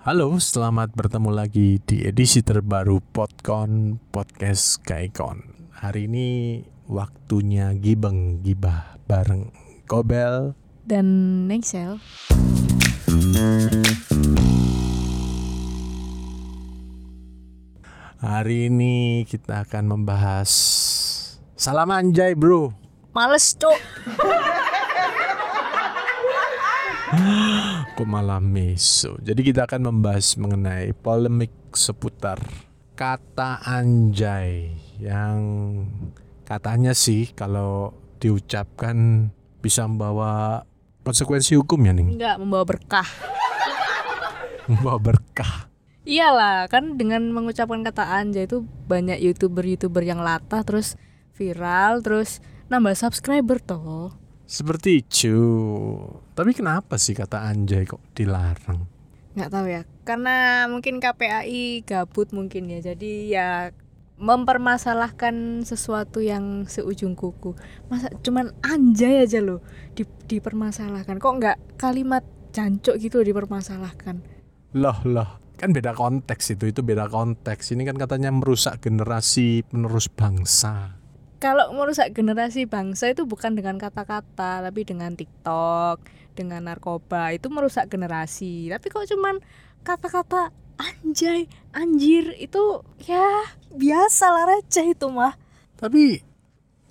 Halo, selamat bertemu lagi di edisi terbaru Podcon Podcast Kaikon. Hari ini waktunya gibeng gibah bareng Kobel dan Nexel. Hari ini kita akan membahas salam anjay, Bro. Males, Cok. Kok malah meso. Jadi kita akan membahas mengenai polemik seputar kata anjay yang katanya sih kalau diucapkan bisa membawa konsekuensi hukum ya nih. Enggak membawa berkah. membawa berkah. Iyalah, kan dengan mengucapkan kata anjay itu banyak youtuber-youtuber yang latah terus viral terus nambah subscriber toh. Seperti itu. Tapi kenapa sih kata anjay kok dilarang? Nggak tahu ya. Karena mungkin KPAI gabut mungkin ya. Jadi ya mempermasalahkan sesuatu yang seujung kuku. Masa cuman anjay aja loh di, dipermasalahkan. Kok nggak kalimat jancuk gitu dipermasalahkan? Loh loh kan beda konteks itu itu beda konteks ini kan katanya merusak generasi penerus bangsa kalau merusak generasi bangsa itu bukan dengan kata-kata tapi dengan TikTok dengan narkoba itu merusak generasi. Tapi kok cuman kata-kata anjay anjir itu ya biasa lah receh itu mah. Tapi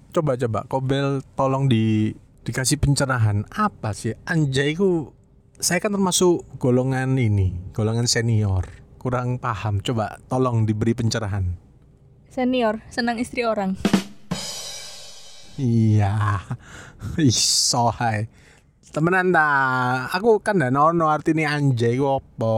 coba-coba Kobel tolong di dikasih pencerahan apa sih? Anjay ku saya kan termasuk golongan ini golongan senior. Kurang paham coba tolong diberi pencerahan. Senior senang istri orang Iya. Iso hai. Temenan ta. Aku kan ndak ono artine anjay ku apa.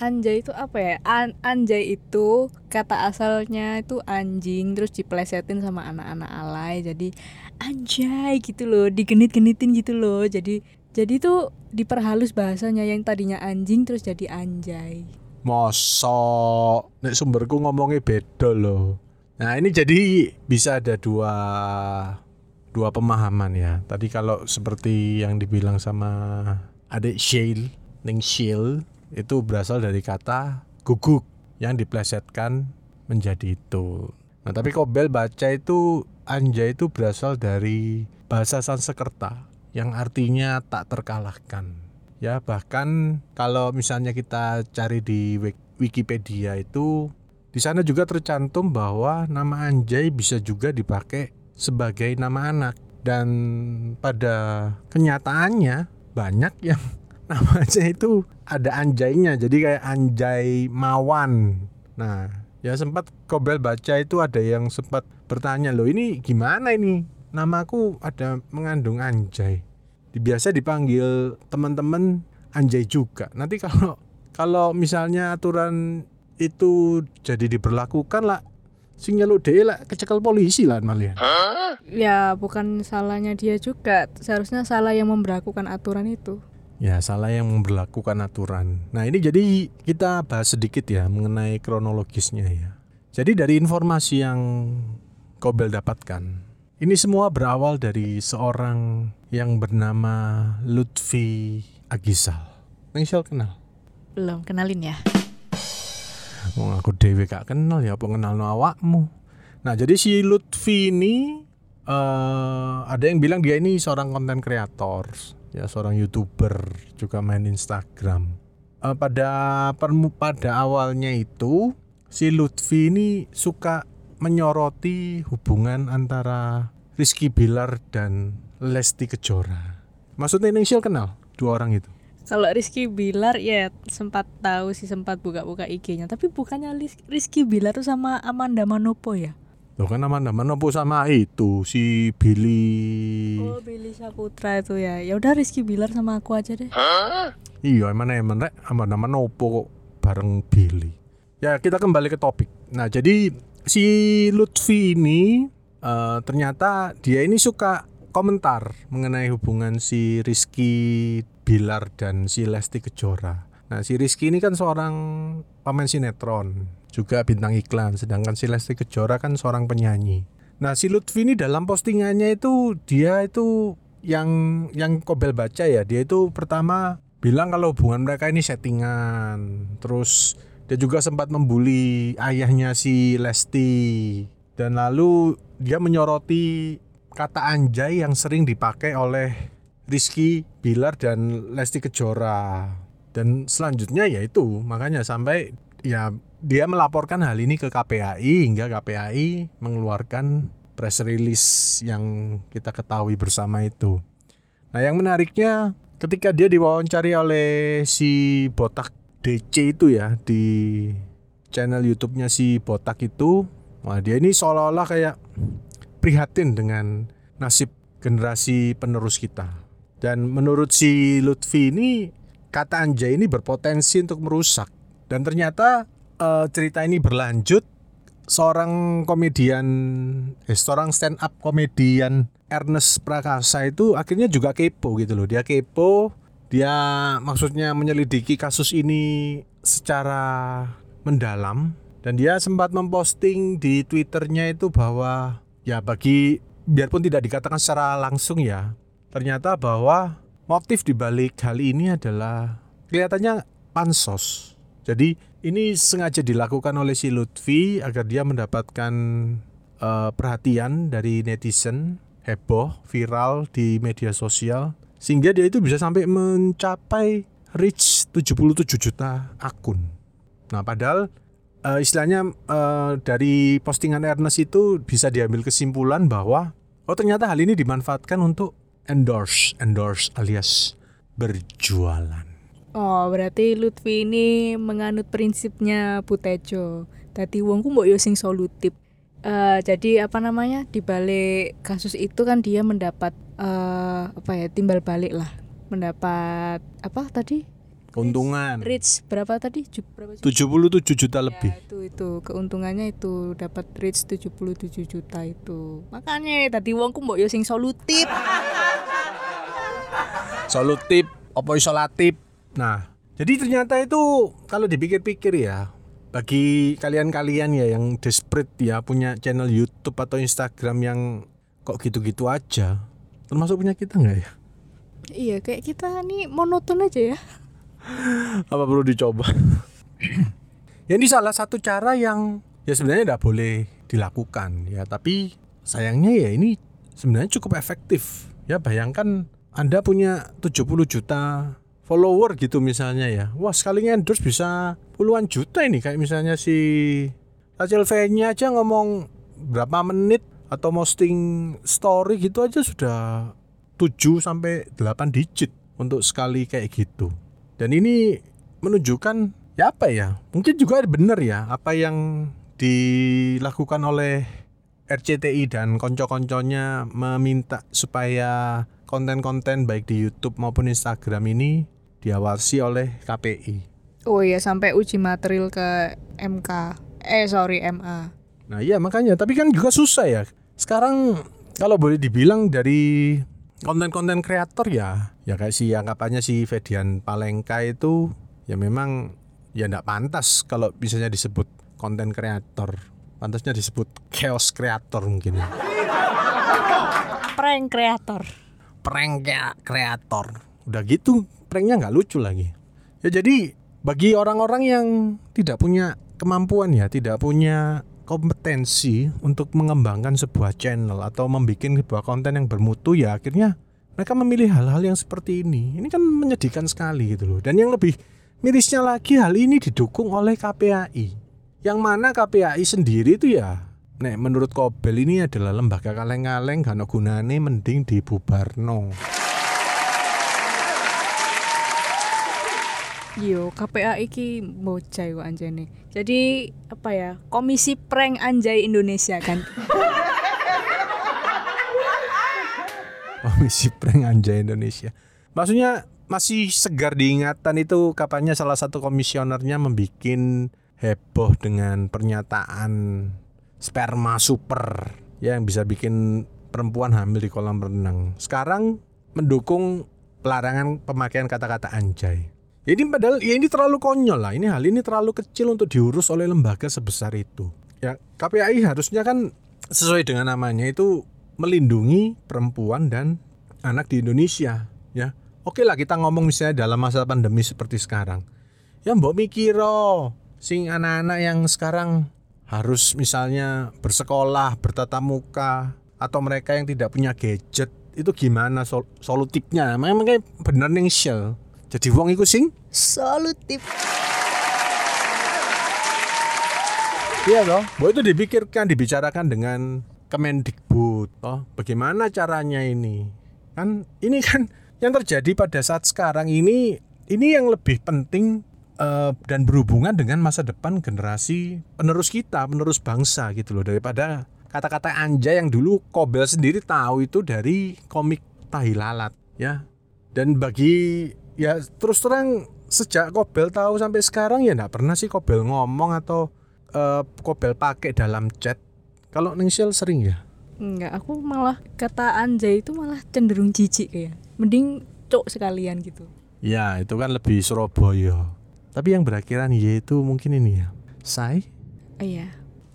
Anjay itu apa ya? An anjay itu kata asalnya itu anjing terus diplesetin sama anak-anak alay. Jadi anjay gitu loh, digenit-genitin gitu loh. Jadi jadi tuh diperhalus bahasanya yang tadinya anjing terus jadi anjay. Mosok nek sumberku ngomongnya beda loh. Nah ini jadi bisa ada dua dua pemahaman ya. Tadi kalau seperti yang dibilang sama adik Shale, Ning Shale itu berasal dari kata guguk yang diplesetkan menjadi itu. Nah tapi Kobel baca itu anja itu berasal dari bahasa Sanskerta yang artinya tak terkalahkan. Ya bahkan kalau misalnya kita cari di Wikipedia itu di sana juga tercantum bahwa nama Anjay bisa juga dipakai sebagai nama anak. Dan pada kenyataannya banyak yang namanya itu ada anjaynya. Jadi kayak anjay mawan. Nah ya sempat Kobel baca itu ada yang sempat bertanya loh ini gimana ini? Namaku ada mengandung anjay. Biasa dipanggil teman-teman anjay juga. Nanti kalau kalau misalnya aturan itu jadi diberlakukan lah sing nyeluk dhewe lah kecekel polisi lah malah. Ya bukan salahnya dia juga, seharusnya salah yang memberlakukan aturan itu. Ya salah yang memberlakukan aturan. Nah ini jadi kita bahas sedikit ya mengenai kronologisnya ya. Jadi dari informasi yang Kobel dapatkan, ini semua berawal dari seorang yang bernama Lutfi Agisal. Nengsial kenal? Belum, kenalin ya. Wong aku dewe gak kenal ya apa kenal no awakmu. Nah, jadi si Lutfi ini uh, ada yang bilang dia ini seorang konten kreator, ya seorang YouTuber, juga main Instagram. Uh, pada permu pada awalnya itu si Lutfi ini suka menyoroti hubungan antara Rizky Bilar dan Lesti Kejora. Maksudnya Indonesia kenal dua orang itu? Kalau Rizky Bilar ya sempat tahu sih sempat buka-buka IG-nya, tapi bukannya Rizky Bilar tuh sama Amanda Manopo ya? Loh kan Amanda Manopo sama itu si Billy. Oh, Billy Saputra itu ya. Ya udah Rizky Bilar sama aku aja deh. Hah? Iya, emang emang rek Amanda Manopo kok bareng Billy. Ya, kita kembali ke topik. Nah, jadi si Lutfi ini uh, ternyata dia ini suka komentar mengenai hubungan si Rizky Bilar dan si Lesti Kejora. Nah, si Rizky ini kan seorang pemain sinetron, juga bintang iklan, sedangkan si Lesti Kejora kan seorang penyanyi. Nah, si Lutfi ini dalam postingannya itu dia itu yang yang Kobel baca ya, dia itu pertama bilang kalau hubungan mereka ini settingan. Terus dia juga sempat membuli ayahnya si Lesti dan lalu dia menyoroti kata anjay yang sering dipakai oleh Rizky Bilar dan Lesti Kejora. Dan selanjutnya yaitu makanya sampai ya dia melaporkan hal ini ke KPAI hingga KPAI mengeluarkan press release yang kita ketahui bersama itu. Nah, yang menariknya ketika dia diwawancari oleh si Botak DC itu ya di channel YouTube-nya si Botak itu, wah dia ini seolah-olah kayak prihatin dengan nasib generasi penerus kita. Dan menurut si Lutfi ini kata anjay ini berpotensi untuk merusak. Dan ternyata uh, cerita ini berlanjut seorang komedian eh, seorang stand up komedian Ernest Prakasa itu akhirnya juga kepo gitu loh. Dia kepo dia maksudnya menyelidiki kasus ini secara mendalam dan dia sempat memposting di twitternya itu bahwa ya bagi biarpun tidak dikatakan secara langsung ya ternyata bahwa motif dibalik hal ini adalah kelihatannya pansos jadi ini sengaja dilakukan oleh si Lutfi agar dia mendapatkan uh, perhatian dari netizen heboh viral di media sosial sehingga dia itu bisa sampai mencapai reach 77 juta akun. Nah, padahal uh, istilahnya uh, dari postingan Ernest itu bisa diambil kesimpulan bahwa oh ternyata hal ini dimanfaatkan untuk endorse, endorse alias berjualan. Oh, berarti Lutfi ini menganut prinsipnya Putejo. Tadi wongku mbok yo sing solutif. Uh, jadi apa namanya di balik kasus itu kan dia mendapat uh, apa ya timbal balik lah mendapat apa tadi keuntungan. Reach berapa tadi? Berapa 77 juta ya, lebih. itu itu. Keuntungannya itu dapat reach 77 juta itu. Makanya tadi wongku mbok yo sing solutif. Solutif opo isolatif nah jadi ternyata itu kalau dipikir-pikir ya bagi kalian-kalian ya yang desperate ya punya channel YouTube atau Instagram yang kok gitu-gitu aja termasuk punya kita nggak ya? Iya kayak kita nih monoton aja ya apa perlu dicoba ya ini salah satu cara yang ya sebenarnya tidak boleh dilakukan ya tapi sayangnya ya ini sebenarnya cukup efektif ya bayangkan anda punya 70 juta follower gitu misalnya ya. Wah sekali endorse bisa puluhan juta ini kayak misalnya si Rachel V-nya aja ngomong berapa menit atau posting story gitu aja sudah 7 sampai 8 digit untuk sekali kayak gitu. Dan ini menunjukkan ya apa ya? Mungkin juga benar ya apa yang dilakukan oleh RCTI dan konco-konconya meminta supaya konten-konten baik di YouTube maupun Instagram ini diawasi oleh KPI. Oh iya sampai uji material ke MK. Eh sorry MA. Nah iya makanya tapi kan juga susah ya. Sekarang kalau boleh dibilang dari konten-konten kreator ya ya kayak si anggapannya si Fedian Palengka itu ya memang ya tidak pantas kalau misalnya disebut konten kreator. Pantasnya disebut chaos kreator mungkin ya. prank kreator. Prank kreator. Udah gitu pranknya nggak lucu lagi. Ya jadi bagi orang-orang yang tidak punya kemampuan ya tidak punya kompetensi untuk mengembangkan sebuah channel atau membuat sebuah konten yang bermutu ya akhirnya mereka memilih hal-hal yang seperti ini ini kan menyedihkan sekali gitu loh dan yang lebih mirisnya lagi hal ini didukung oleh KPAI yang mana KPAI sendiri itu ya Nek menurut Kobel ini adalah lembaga kaleng-kaleng karena gunane mending dibubarno. Yo, KPA iki bocah kok anjane. Jadi apa ya? Komisi Prank Anjay Indonesia kan. Komisi Prank Anjay Indonesia. Maksudnya masih segar diingatan itu kapannya salah satu komisionernya membuat heboh dengan pernyataan sperma super ya yang bisa bikin perempuan hamil di kolam renang. Sekarang mendukung pelarangan pemakaian kata-kata anjay. Ini padahal ya ini terlalu konyol lah. Ini hal ini terlalu kecil untuk diurus oleh lembaga sebesar itu. Ya KPAI harusnya kan sesuai dengan namanya itu melindungi perempuan dan anak di Indonesia. Ya oke lah kita ngomong misalnya dalam masa pandemi seperti sekarang. Ya mbok mikiro sing anak-anak yang sekarang harus misalnya bersekolah, bertatap muka atau mereka yang tidak punya gadget itu gimana sol solutifnya? Memang kayak bener ning shell. Jadi wong iku sing Solutif. Iya toh, bahwa itu dipikirkan, dibicarakan dengan Kemendikbud. Oh, bagaimana caranya ini? Kan ini kan yang terjadi pada saat sekarang ini ini yang lebih penting eh, dan berhubungan dengan masa depan generasi penerus kita, penerus bangsa gitu loh daripada kata-kata anjay yang dulu Kobel sendiri tahu itu dari komik Tahi Lalat ya. Dan bagi ya terus terang sejak Kobel tahu sampai sekarang ya nggak pernah sih Kobel ngomong atau eh, Kobel pakai dalam chat. Kalau Ningsil sering ya. Enggak, aku malah kata anjay itu malah cenderung jijik kayak. Mending cok sekalian gitu. Ya itu kan lebih Surabaya. Tapi yang berakhiran Y itu mungkin ini ya. Sai Oh iya.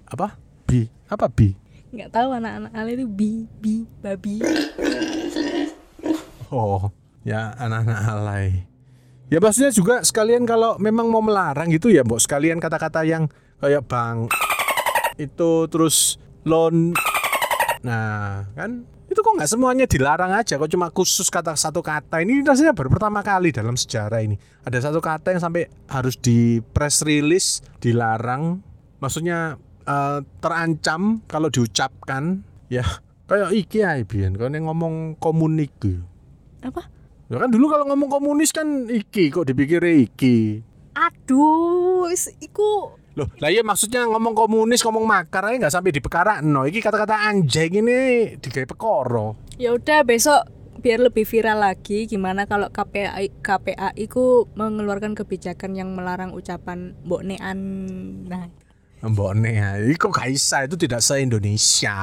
apa? Bi apa bi? Nggak tahu anak-anak ale itu bi bi babi. Oh ya anak-anak alay. Ya maksudnya juga sekalian kalau memang mau melarang gitu ya mbok sekalian kata-kata yang kayak bang itu terus lon nah kan? Itu kok nggak semuanya dilarang aja kok cuma khusus kata satu kata. Ini rasanya baru pertama kali dalam sejarah ini. Ada satu kata yang sampai harus di press release dilarang. Maksudnya eh, terancam kalau diucapkan. Ya kayak iki ae biyen kau ngomong komunik. Apa? Ya kan dulu kalau ngomong komunis kan iki kok dipikir iki. Aduh, iku Loh, lah iya maksudnya ngomong komunis, ngomong makar aja nggak sampai di no. Iki kata-kata anjing ini digawe pekoro. Ya udah besok biar lebih viral lagi gimana kalau KPAI KPAI ku mengeluarkan kebijakan yang melarang ucapan mbok nean. Nah, Mbokne iki kok gak bisa, itu tidak se-Indonesia.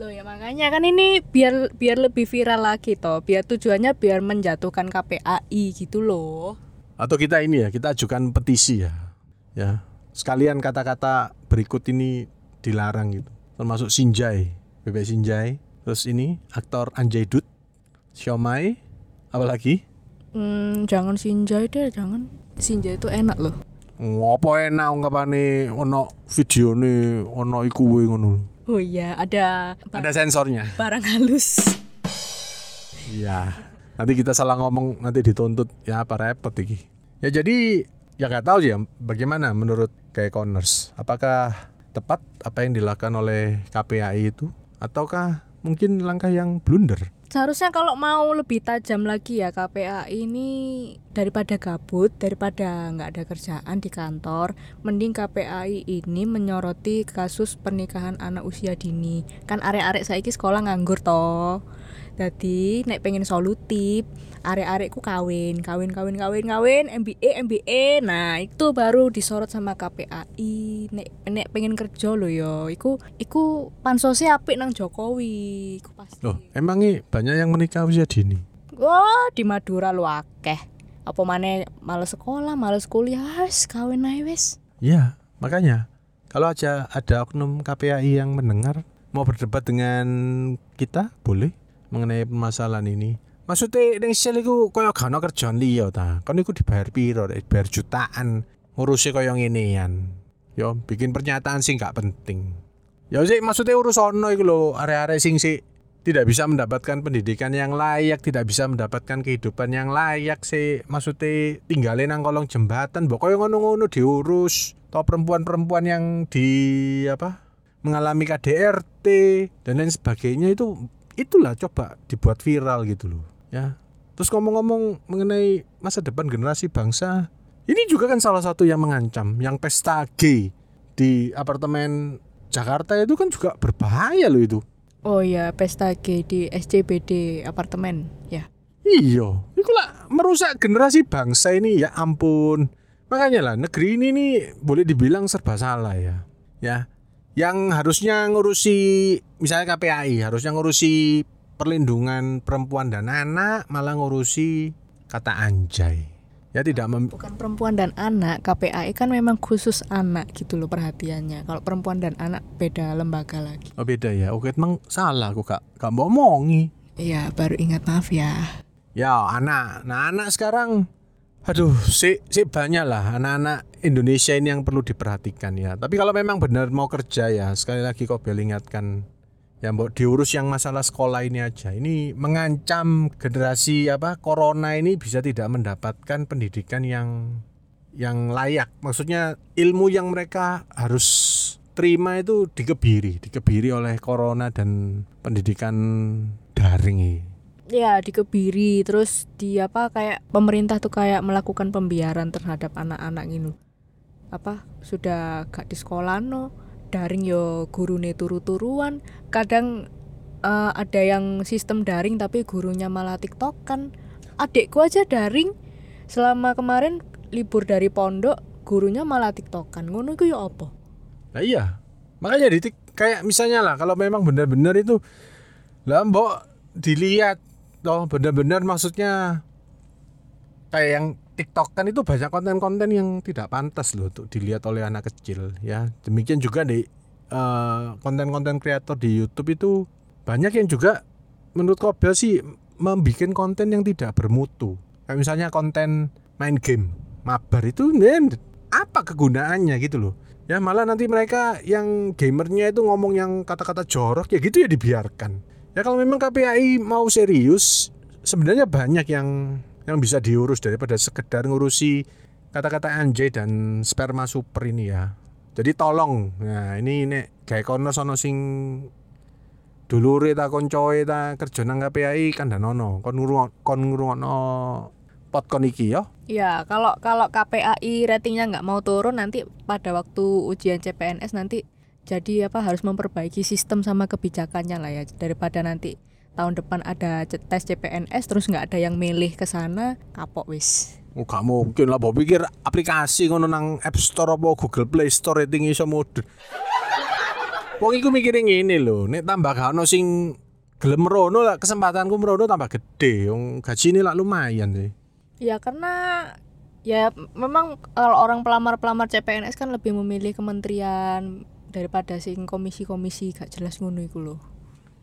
Loh ya makanya kan ini biar biar lebih viral lagi toh. Biar tujuannya biar menjatuhkan KPAI gitu loh. Atau kita ini ya, kita ajukan petisi ya. Ya, sekalian kata-kata berikut ini dilarang gitu. Termasuk Sinjai, Bebek Sinjai. Terus ini aktor Anjay Dut, Siomai, apalagi? Hmm, jangan Sinjai deh, jangan. Sinjai itu enak loh. Ngopo enak ungkapane ono videone ono iku ngono. Oh iya, ada Ada sensornya. barang halus. Iya. Nanti kita salah ngomong nanti dituntut ya apa repot iki. Ya jadi ya nggak tahu sih ya bagaimana menurut kayak Corners. Apakah tepat apa yang dilakukan oleh KPAI itu ataukah mungkin langkah yang blunder? Seharusnya kalau mau lebih tajam lagi ya KPAI ini daripada gabut, daripada nggak ada kerjaan di kantor, mending KPAI ini menyoroti kasus pernikahan anak usia dini. Kan arek-arek saiki sekolah nganggur toh. Jadi nek pengen solutif, arek-arekku kawin, kawin, kawin, kawin, kawin, MBA, MBA. Nah, itu baru disorot sama KPAI. Nek nek pengen kerja lo yo, iku iku pansosnya apik nang Jokowi. Iku pasti. Loh, emangnya banyak yang menikah usia dini? Wah, di Madura lu akeh. Apa mana males sekolah, males kuliah, wis kawin ae wis. Ya, makanya kalau aja ada oknum KPAI yang mendengar mau berdebat dengan kita boleh mengenai permasalahan ini. Maksudnya ning sel iku koyo gak ono kerjaan liya ta. Kon iku dibayar piro? Dibayar jutaan. Ngurusi koyo ngenean. Yo bikin pernyataan sih gak penting. Ya sih maksudnya urus ono iku area-area sing sih tidak bisa mendapatkan pendidikan yang layak, tidak bisa mendapatkan kehidupan yang layak sih. Maksudnya tinggalin nang kolong jembatan, pokoknya ngono-ngono diurus. Atau perempuan-perempuan yang di apa mengalami KDRT dan lain sebagainya itu itulah coba dibuat viral gitu loh ya terus ngomong-ngomong mengenai masa depan generasi bangsa ini juga kan salah satu yang mengancam yang pesta gay di apartemen Jakarta itu kan juga berbahaya loh itu Oh iya, pesta G di SCBD apartemen, ya. Iya, itu lah merusak generasi bangsa ini ya ampun. Makanya lah negeri ini nih boleh dibilang serba salah ya. Ya, yang harusnya ngurusi misalnya KPAI harusnya ngurusi perlindungan perempuan dan anak malah ngurusi kata anjay. Ya tidak mem Bukan perempuan dan anak, KPAI kan memang khusus anak gitu loh perhatiannya. Kalau perempuan dan anak beda lembaga lagi. oh beda ya. Oke, emang salah aku kak. Kak mau omongi. Iya, baru ingat maaf ya. Ya anak, nah anak sekarang, aduh, si, si banyak lah anak-anak Indonesia ini yang perlu diperhatikan ya. Tapi kalau memang benar mau kerja ya, sekali lagi kau ingatkan, ya mbok diurus yang masalah sekolah ini aja. Ini mengancam generasi apa corona ini bisa tidak mendapatkan pendidikan yang yang layak. Maksudnya ilmu yang mereka harus terima itu dikebiri, dikebiri oleh corona dan pendidikan daring ini ya dikebiri terus di apa kayak pemerintah tuh kayak melakukan pembiaran terhadap anak-anak gitu apa sudah gak di sekolah no daring yo gurune turu-turuan. Kadang uh, ada yang sistem daring tapi gurunya malah tiktokan. Adikku aja daring. Selama kemarin libur dari pondok gurunya malah tiktokan. Ngono itu ya apa? Nah iya. Makanya di kayak misalnya lah kalau memang benar-benar itu lah mbok dilihat toh benar-benar maksudnya kayak yang TikTok kan itu banyak konten-konten yang tidak pantas loh untuk dilihat oleh anak kecil ya. Demikian juga di uh, konten-konten kreator di YouTube itu banyak yang juga menurut Kobel sih membuat konten yang tidak bermutu. Kayak misalnya konten main game, mabar itu nen apa kegunaannya gitu loh. Ya malah nanti mereka yang gamernya itu ngomong yang kata-kata jorok ya gitu ya dibiarkan Ya kalau memang KPAI mau serius, sebenarnya banyak yang yang bisa diurus daripada sekedar ngurusi kata-kata anjay dan sperma super ini ya. Jadi tolong, nah ini nek kayak kono sono sing dulure ta koncoe ta kerja nang KPAI kan danono kon ngurung kon ngurungono pot kon iki ya. Ya, kalau kalau KPAI ratingnya nggak mau turun nanti pada waktu ujian CPNS nanti jadi apa harus memperbaiki sistem sama kebijakannya lah ya daripada nanti tahun depan ada tes CPNS terus nggak ada yang milih ke sana kapok wis Oh, gak mungkin lah, bawa pikir aplikasi ngono nang App Store apa Google Play Store rating iso mode. Wong iku mikirin ini loh, nek tambah gak ono sing gelem merono lah kesempatanku merono tambah gede, wong ini lah lumayan sih. Ya karena ya memang kalau orang pelamar-pelamar CPNS kan lebih memilih kementerian daripada sing komisi-komisi gak jelas ngono iku lho.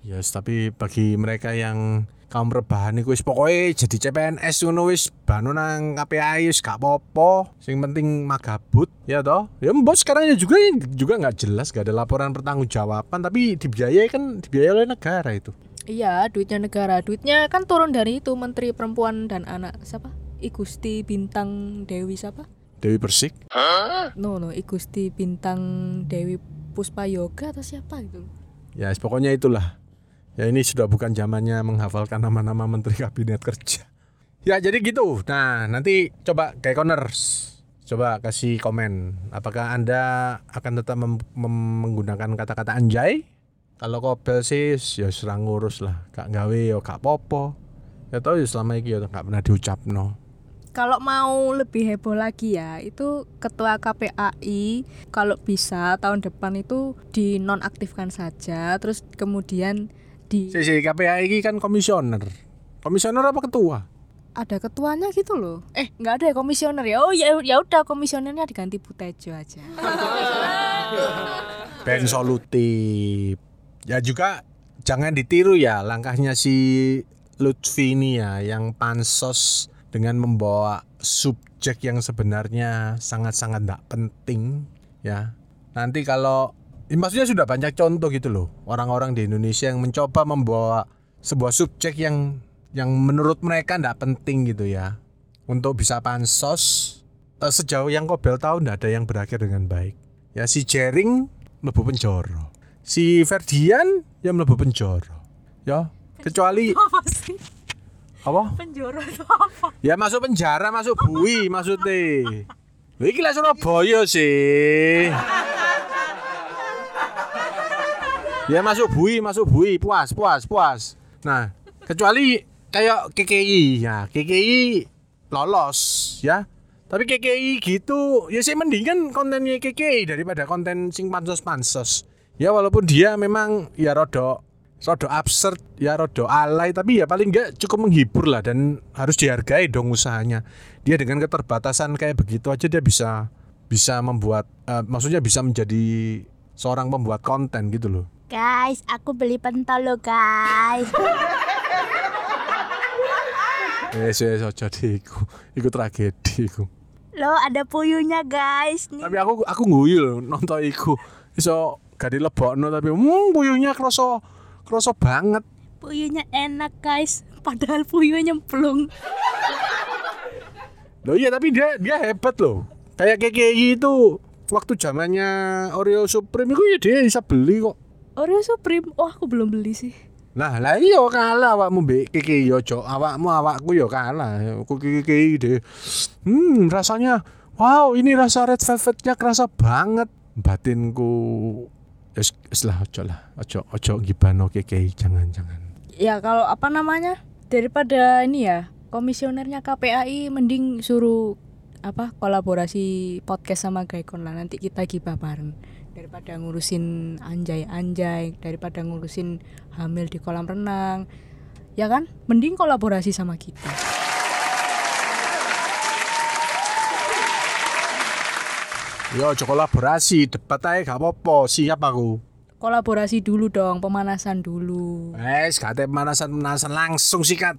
Yes, tapi bagi mereka yang kaum rebahan iku wis pokoke jadi CPNS ngono wis banu nang KPI wis gak apa-apa. Sing penting magabut ya toh. Ya mbok sekarang ya juga juga nggak jelas gak ada laporan pertanggungjawaban tapi dibiayai kan dibiayai oleh negara itu. Iya, duitnya negara. Duitnya kan turun dari itu Menteri Perempuan dan Anak siapa? Igusti Bintang Dewi siapa? Dewi Persik? No no, Igusti Bintang Dewi Puspa Yoga atau siapa itu? Ya, pokoknya itulah. Ya ini sudah bukan zamannya menghafalkan nama-nama menteri kabinet kerja. Ya jadi gitu. Nah nanti coba kayak corners. Coba kasih komen. Apakah anda akan tetap menggunakan kata-kata anjay? Kalau kopel sih ya serang ngurus lah. Kak gawe ya kak popo. Ya tau ya selama ini ya gak pernah diucap no kalau mau lebih heboh lagi ya itu ketua KPAI kalau bisa tahun depan itu dinonaktifkan saja terus kemudian di si, si KPAI ini kan komisioner. Komisioner apa ketua? Ada ketuanya gitu loh. Eh nggak ada ya komisioner ya? Oh ya ya udah komisionernya diganti Butejo aja. Ben solutif. Ya juga jangan ditiru ya langkahnya si Lutfi ini ya yang pansos dengan membawa subjek yang sebenarnya sangat-sangat tidak penting ya. Nanti kalau maksudnya sudah banyak contoh gitu loh orang-orang di Indonesia yang mencoba membawa sebuah subjek yang yang menurut mereka tidak penting gitu ya untuk bisa pansos eh, sejauh yang Kobel tahu tidak ada yang berakhir dengan baik ya si Jering mlebu penjara si Ferdian yang mlebu penjara ya kecuali apa? Penjara itu apa? Ya masuk penjara, masuk bui maksudnya. Iki lah Surabaya sih. Ya masuk bui, masuk bui, puas, puas, puas. Nah, kecuali kayak KKI ya, KKI lolos ya. Tapi KKI gitu, ya sih mendingan kontennya KKI daripada konten sing pansos-pansos. Ya walaupun dia memang ya rodok rodo absurd ya rodo alay tapi ya paling enggak cukup menghibur lah dan harus dihargai dong usahanya dia dengan keterbatasan kayak begitu aja dia bisa bisa membuat uh, maksudnya bisa menjadi seorang pembuat konten gitu loh guys aku beli pentol lo guys Wes wes aja iku. Iku tragedi iku. Lo ada puyuhnya guys nih. Tapi aku aku guyu lho nonton iku. Iso gak dilebokno tapi hmm puyuhnya kroso kroso banget. Puyuhnya enak guys. Padahal puyuhnya nyemplung. Loh iya tapi dia dia hebat loh. Kayak KKI itu waktu zamannya Oreo Supreme itu ya dia bisa beli kok. Oreo Supreme. Oh aku belum beli sih. Nah, lah iya kalah awakmu mbek KKI yo, Cok. Awakmu awakku yo kalah. Aku KKI deh. Hmm, rasanya wow, ini rasa red velvetnya kerasa banget. Batinku wis lah ojo lah. Ojo ojo gibano KKI jangan-jangan. Ya kalau apa namanya? Daripada ini ya komisionernya KPAI mending suruh apa kolaborasi podcast sama Gaikon lah nanti kita gibah bareng daripada ngurusin anjay-anjay daripada ngurusin hamil di kolam renang ya kan mending kolaborasi sama kita Yo ojo kolaborasi, debat aja gak apa-apa. Siap aku. kolaborasi dulu dong pemanasan dulu Wes, kate pemanasan-pemanasan langsung sikat.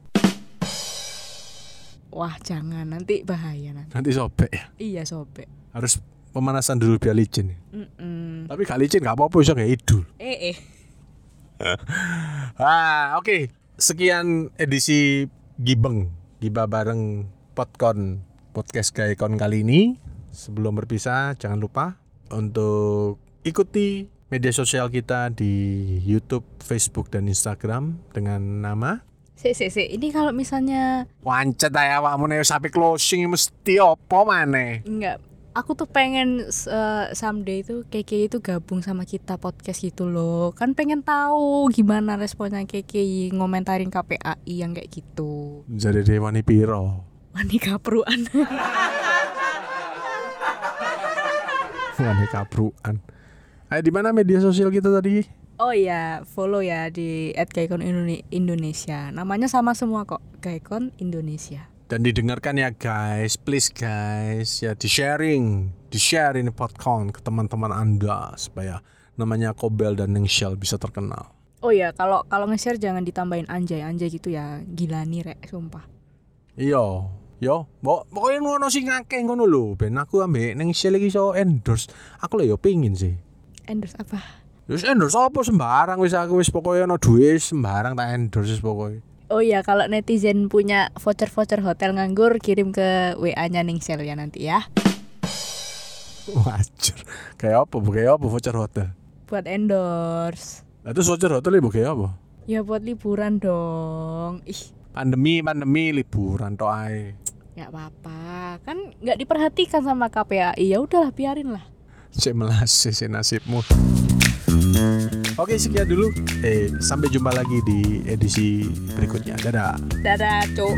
wah jangan nanti bahaya nanti Nanti sobek ya. iya sobek Harus pemanasan dulu biar licin. Tapi gak licin gak apa-apa iso kayak idul. eh eh Ah, oke. Sekian edisi Gibeng, Giba bareng Podcon podcast Gaikon kali ini. Sebelum berpisah, jangan lupa untuk ikuti media sosial kita di YouTube, Facebook, dan Instagram dengan nama si si si ini kalau misalnya Wancet aja awakmu nek sampai closing mesti apa maneh? Enggak. Aku tuh pengen uh, someday itu KKI itu gabung sama kita podcast gitu loh. Kan pengen tahu gimana responnya KKI ngomentarin KPAI yang kayak gitu. Jadi dewani piro? Wani kapruan. Wani kapruan. Ayo di mana media sosial kita tadi? oh iya, follow ya di @gaikon Indone- Indonesia. Namanya sama semua kok, Gaikon Indonesia. Dan didengarkan ya guys. Please guys. Ya di sharing di share ini podcast ke teman-teman anda supaya namanya Kobel dan Nengshel bisa terkenal. Oh iya, kalau kalau nge-share jangan ditambahin anjay, anjay gitu ya. Gila nih rek, sumpah. iya. Yo pokoknya ngono sih ngakeh ngono lho. Ben aku ambek Nengshel iki iso endorse. Aku lah yo pingin sih. Endorse apa? Wis endorse apa? Sembarang wis aku wis pokoknya ono duit sembarang tak endorse wis pokoknya Oh iya, kalau netizen punya voucher-voucher hotel nganggur, kirim ke WA-nya Ningsel ya nanti ya. wajar kayak apa kayak apa voucher hotel Buat endorse. Lah terus voucher hotel ibu kayak apa Ya buat liburan dong. Ih, pandemi pandemi liburan tok ae nggak apa-apa. Kan nggak diperhatikan sama KPAI. Ya udahlah, biarin lah. Cek melas sih nasibmu. Oke sekian dulu. Eh sampai jumpa lagi di edisi berikutnya. Dadah. Dadah, Cuk.